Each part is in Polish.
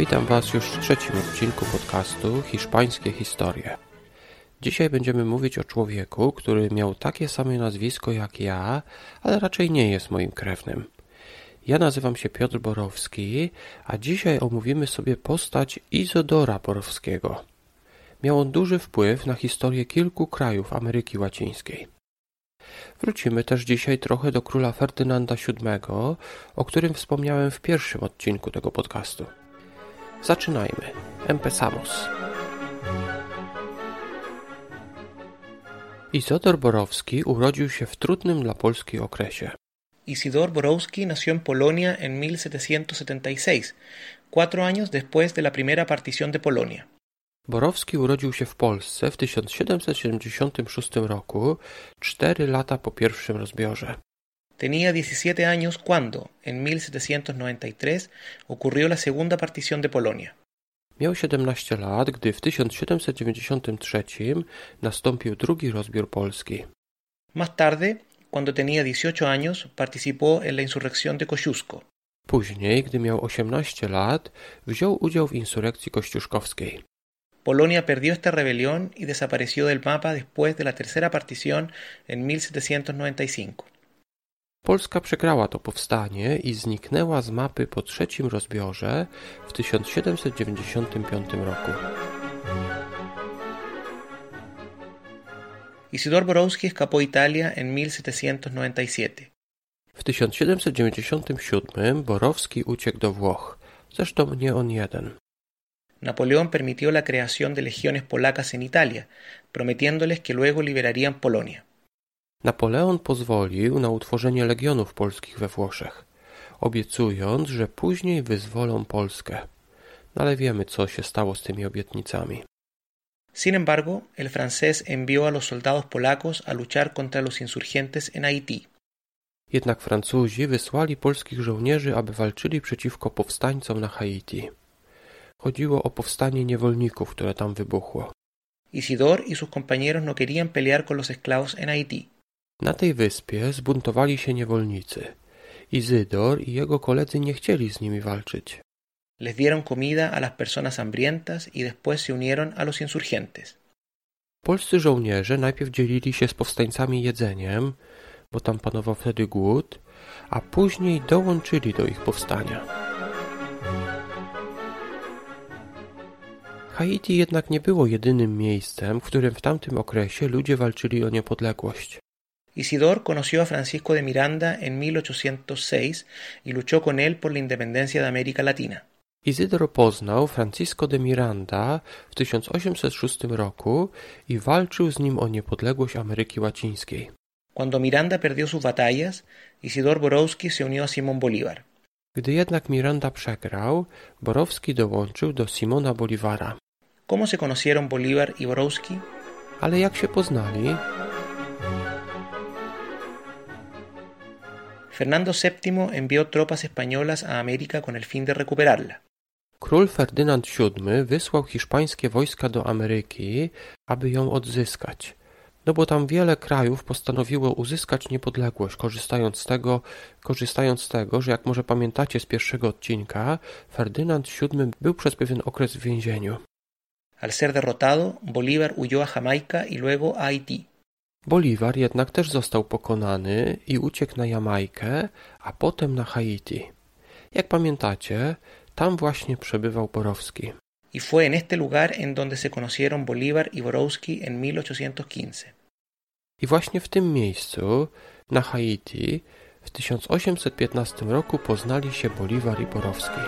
Witam Was już w trzecim odcinku podcastu Hiszpańskie Historie. Dzisiaj będziemy mówić o człowieku, który miał takie same nazwisko jak ja, ale raczej nie jest moim krewnym. Ja nazywam się Piotr Borowski, a dzisiaj omówimy sobie postać Izodora Borowskiego. Miał on duży wpływ na historię kilku krajów Ameryki Łacińskiej. Wrócimy też dzisiaj trochę do króla Ferdynanda VII, o którym wspomniałem w pierwszym odcinku tego podcastu. Zaczynajmy. Empezamos. Izodor Borowski urodził się w trudnym dla Polski okresie. Isidor Borowski nació en Polonia en 1776, cuatro años después de la primera partición de Polonia. Borowski urodził się w Polsce w 1776 roku, cztery lata po pierwszym rozbiorze. Tenía 17 años cuando, en 1793, ocurrió la segunda partición de Polonia. Miał 17 lat, gdy w 1793 nastąpił drugi rozbiór Polski. Más tarde, cuando tenía 18 años, participó en la insurrección de Kosciuszko. Później, gdy miał 18 lat, wziął udział w insurrekcji kościuszkowskiej. Polonia perdió esta rebelión y desapareció del mapa después de la tercera partición en 1795. Polska przegrała to powstanie i zniknęła z mapy po trzecim rozbiorze w 1795 roku. Isidor Borowski escapó Italia en 1797. W 1797 Borowski uciekł do Włoch, zresztą nie on jeden. Napoleón permitió la creación de legiones polacas en Italia, prometiéndoles que luego liberarían Polonia. Napoleon pozwolił na utworzenie legionów polskich we Włoszech, obiecując, że później wyzwolą Polskę. No ale wiemy, co się stało z tymi obietnicami. Sin embargo, el francés envió a los soldados polacos a luchar contra los insurgentes en Haití. Jednak Francuzi wysłali polskich żołnierzy, aby walczyli przeciwko powstańcom na Haiti. Chodziło o powstanie niewolników, które tam wybuchło. Isidor y sus compañeros no querían pelear con los esclavos en Haití. Na tej wyspie zbuntowali się niewolnicy. Izydor i jego koledzy nie chcieli z nimi walczyć. Les dieron comida a las personas hambrientas y después se unieron a los insurgentes. Polscy żołnierze najpierw dzielili się z powstańcami jedzeniem, bo tam panował wtedy głód, a później dołączyli do ich powstania. Haiti jednak nie było jedynym miejscem, w którym w tamtym okresie ludzie walczyli o niepodległość. Isidor conoció a Francisco de Miranda en 1806 y luchó con él por la independencia de América Latina. Izydor poznał Francisco de Miranda w 1806 roku i walczył z nim o niepodległość Ameryki Łacińskiej. Cuando Miranda perdió sus batallas, Isidor Borowski se unió a Simón Bolívar. Gdy jednak Miranda przegrał, Borowski dołączył do Simona Bolívara. ¿Cómo se conocieron Bolívar y Borowski? Ale jak się poznali? Fernando VII envió tropas españolas a América con el fin de recuperarla. Król Ferdynand VII wysłał hiszpańskie wojska do Ameryki, aby ją odzyskać. No bo tam wiele krajów postanowiło uzyskać niepodległość, korzystając z tego, korzystając z tego, że jak może pamiętacie z pierwszego odcinka, Ferdynand VII był przez pewien okres w więzieniu. Al ser derrotado, Bolívar huyó a Jamaica y luego a Haití. Bolívar jednak też został pokonany i uciekł na Jamajkę, a potem na Haiti. Jak pamiętacie, tam właśnie przebywał Borowski. Y fue en este lugar en donde se conocieron Bolívar y Borowski en 1815. I właśnie w tym miejscu, na Haiti, w 1815 roku poznali się Bolívar i Borowski.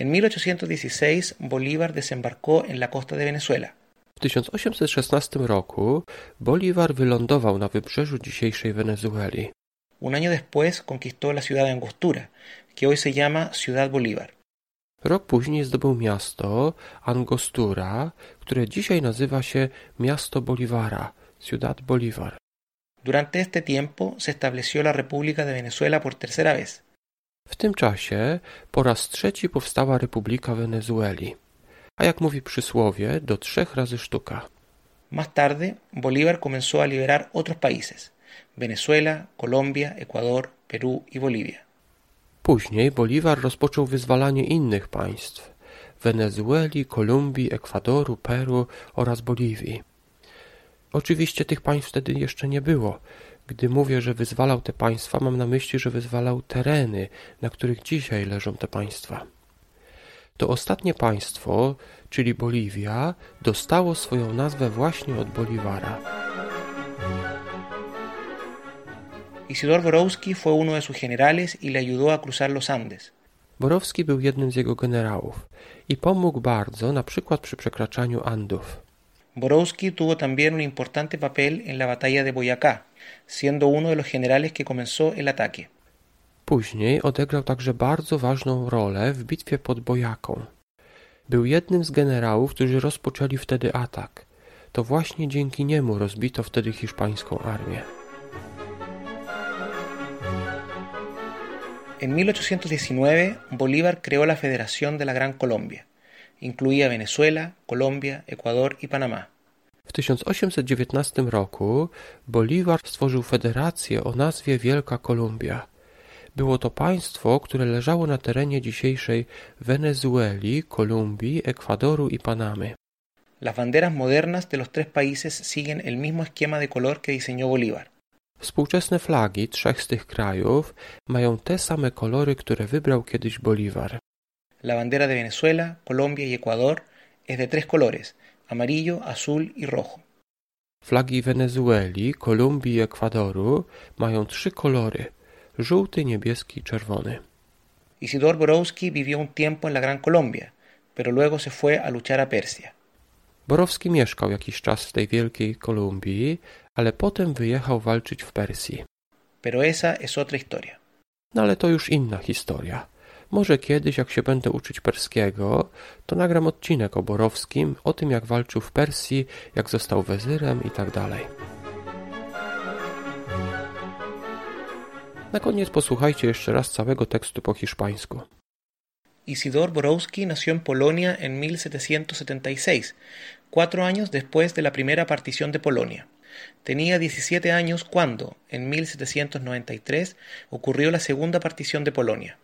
En 1816, Bolívar desembarcó en la costa de Venezuela. W 1816 roku Bolívar wylądował na wybrzeżu dzisiejszej Wenezueli. Un año después conquistó la ciudad de Angostura, que hoy se llama Ciudad Bolívar. Rok później zdobył miasto Angostura, które dzisiaj nazywa się Miasto Bolívara, Ciudad Bolívar. Durante este tiempo se estableció la República de Venezuela por tercera vez. W tym czasie po raz trzeci powstała Republika Wenezueli, a jak mówi przysłowie, do trzech razy sztuka. Más tarde, Bolívar comenzó a liberar otros países, Venezuela, Colombia, Ecuador, Perú y Bolivia. Później Bolivar rozpoczął wyzwalanie innych państw Wenezueli, Kolumbii, Ekwadoru, Peru oraz Boliwii. Oczywiście tych państw wtedy jeszcze nie było. Gdy mówię, że wyzwalał te państwa, mam na myśli, że wyzwalał tereny, na których dzisiaj leżą te państwa. To ostatnie państwo, czyli Boliwia, dostało swoją nazwę właśnie od Bolivara. Isidor Borowski fue uno de sus generales y le ayudó a cruzar los Andes. Borowski był jednym z jego generałów i pomógł bardzo na przykład przy przekraczaniu Andów. Borowski tuvo también un importante papel en la batalla de Boyacá, siendo uno de los generales que comenzó el ataque. Później odegrał także bardzo ważną rolę w bitwie pod Bojaką. Był jednym z generałów, którzy rozpoczęli wtedy atak. To właśnie dzięki niemu rozbito wtedy hiszpańską armię. En 1819, Bolívar creó la Federación de la Gran Colombia. Incluía Venezuela, Colombia, Ecuador y Panamá. W 1819 roku Bolívar stworzył federację o nazwie Wielka Kolumbia. Było to państwo, które leżało na terenie dzisiejszej Wenezueli, Kolumbii, Ekwadoru i Panamy. Las banderas modernas de los tres países siguen el mismo esquema de color que diseñó Bolívar. Współczesne flagi trzech z tych krajów mają te same kolory, które wybrał kiedyś Bolívar. La bandera de Venezuela, Colombia y Ecuador es de tres colores, amarillo, azul y rojo. Flagi Wenezueli, Kolumbii i Ekwadoru mają trzy kolory: żółty, niebieski i czerwony. Isidor Borowski vivió un tiempo en la Gran Colombia, pero luego se fue a luchar a Persia. Borowski mieszkał jakiś czas w tej wielkiej Kolumbii, ale potem wyjechał walczyć w Persji. Pero esa es otra historia. No ale to już inna historia. Może kiedyś, jak się będę uczyć perskiego, to nagram odcinek o Borowskim, o tym jak walczył w Persji, jak został wezyrem i tak. Na koniec posłuchajcie jeszcze raz całego tekstu po hiszpańsku. Isidor Borowski nació en Polonia en 1776, cuatro años después de la primera partición de Polonia. Tenía 17 años cuando, en 1793, ocurrió la segunda partición de Polonia.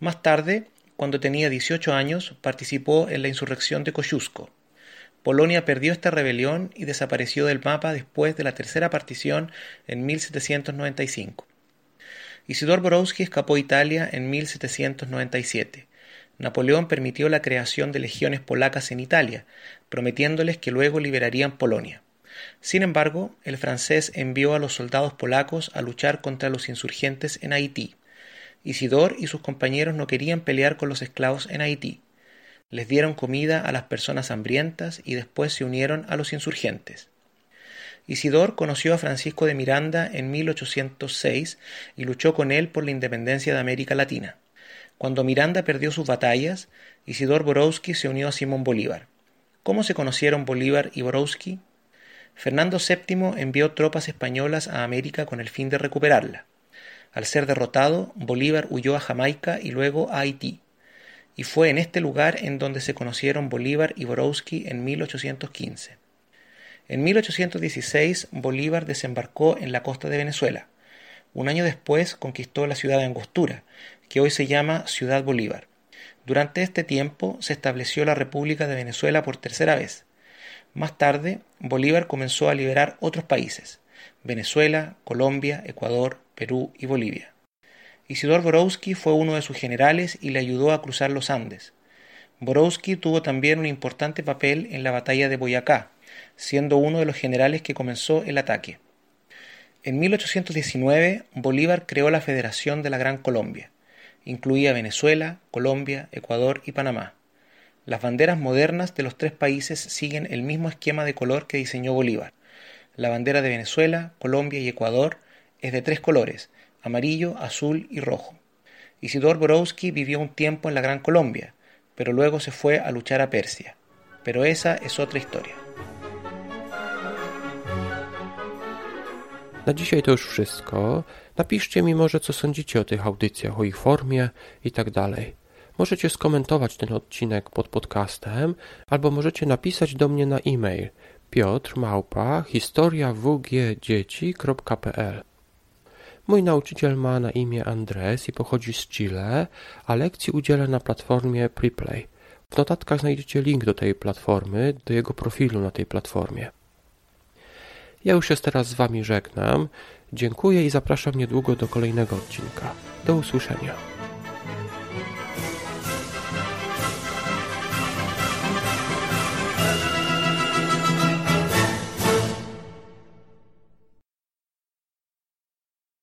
Más tarde, cuando tenía 18 años, participó en la insurrección de Kosciuszko. Polonia perdió esta rebelión y desapareció del mapa después de la tercera partición en 1795. Isidor Borowski escapó a Italia en 1797. Napoleón permitió la creación de legiones polacas en Italia, prometiéndoles que luego liberarían Polonia. Sin embargo, el francés envió a los soldados polacos a luchar contra los insurgentes en Haití. Isidor y sus compañeros no querían pelear con los esclavos en Haití. Les dieron comida a las personas hambrientas y después se unieron a los insurgentes. Isidor conoció a Francisco de Miranda en 1806 y luchó con él por la independencia de América Latina. Cuando Miranda perdió sus batallas, Isidor Borowski se unió a Simón Bolívar. ¿Cómo se conocieron Bolívar y Borowski? Fernando VII envió tropas españolas a América con el fin de recuperarla. Al ser derrotado, Bolívar huyó a Jamaica y luego a Haití. Y fue en este lugar en donde se conocieron Bolívar y Borowski en 1815. En 1816, Bolívar desembarcó en la costa de Venezuela. Un año después conquistó la ciudad de Angostura, que hoy se llama Ciudad Bolívar. Durante este tiempo se estableció la República de Venezuela por tercera vez. Más tarde, Bolívar comenzó a liberar otros países, Venezuela, Colombia, Ecuador, Perú y Bolivia. Isidor Borowski fue uno de sus generales y le ayudó a cruzar los Andes. Borowski tuvo también un importante papel en la batalla de Boyacá, siendo uno de los generales que comenzó el ataque. En 1819, Bolívar creó la Federación de la Gran Colombia. Incluía Venezuela, Colombia, Ecuador y Panamá. Las banderas modernas de los tres países siguen el mismo esquema de color que diseñó Bolívar. La bandera de Venezuela, Colombia y Ecuador es de tres colores, amarillo, azul y rojo. Isidor Borowski vivió un tiempo en la Gran Colombia, pero luego se fue a luchar a Persia. Pero esa es otra historia. Na dzisiaj to już wszystko. Napiszcie mi może, co sądzicie o tych audycjach, o ich formie i tak. Możecie skomentować ten odcinek pod podcastem, albo możecie napisać do mnie na e-mail piotrmałpa historiawgdzieci.pl Mój nauczyciel ma na imię Andres i pochodzi z Chile, a lekcji udziela na platformie Preplay. W notatkach znajdziecie link do tej platformy, do jego profilu na tej platformie. Ja już się teraz z Wami żegnam. Dziękuję i zapraszam niedługo do kolejnego odcinka. Do usłyszenia.